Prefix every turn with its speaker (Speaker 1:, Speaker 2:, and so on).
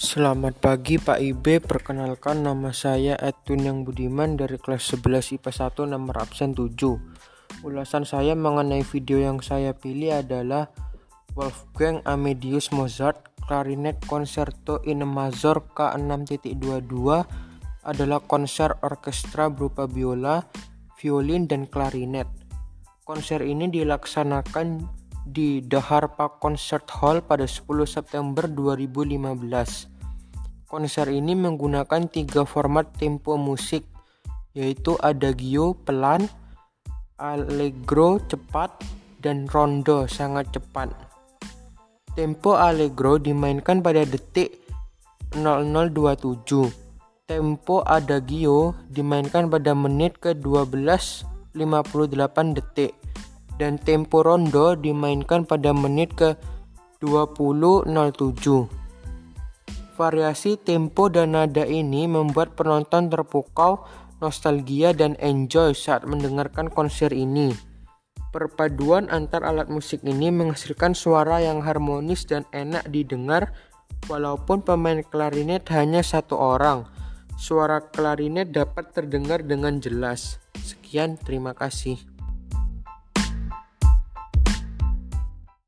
Speaker 1: Selamat pagi Pak IB, perkenalkan nama saya Edwin Yang Budiman dari kelas 11 IPA 1 nomor absen 7 Ulasan saya mengenai video yang saya pilih adalah Wolfgang Amadeus Mozart Clarinet Concerto in Major K6.22 adalah konser orkestra berupa biola, violin, dan klarinet. Konser ini dilaksanakan di The Harpa Concert Hall pada 10 September 2015. Konser ini menggunakan tiga format tempo musik, yaitu adagio pelan, allegro cepat, dan rondo sangat cepat. Tempo allegro dimainkan pada detik 0027. Tempo adagio dimainkan pada menit ke-12.58 detik dan tempo rondo dimainkan pada menit ke-20.07. Variasi tempo dan nada ini membuat penonton terpukau, nostalgia, dan enjoy saat mendengarkan konser ini. Perpaduan antar alat musik ini menghasilkan suara yang harmonis dan enak didengar, walaupun pemain klarinet hanya satu orang. Suara klarinet dapat terdengar dengan jelas. Sekian, terima kasih.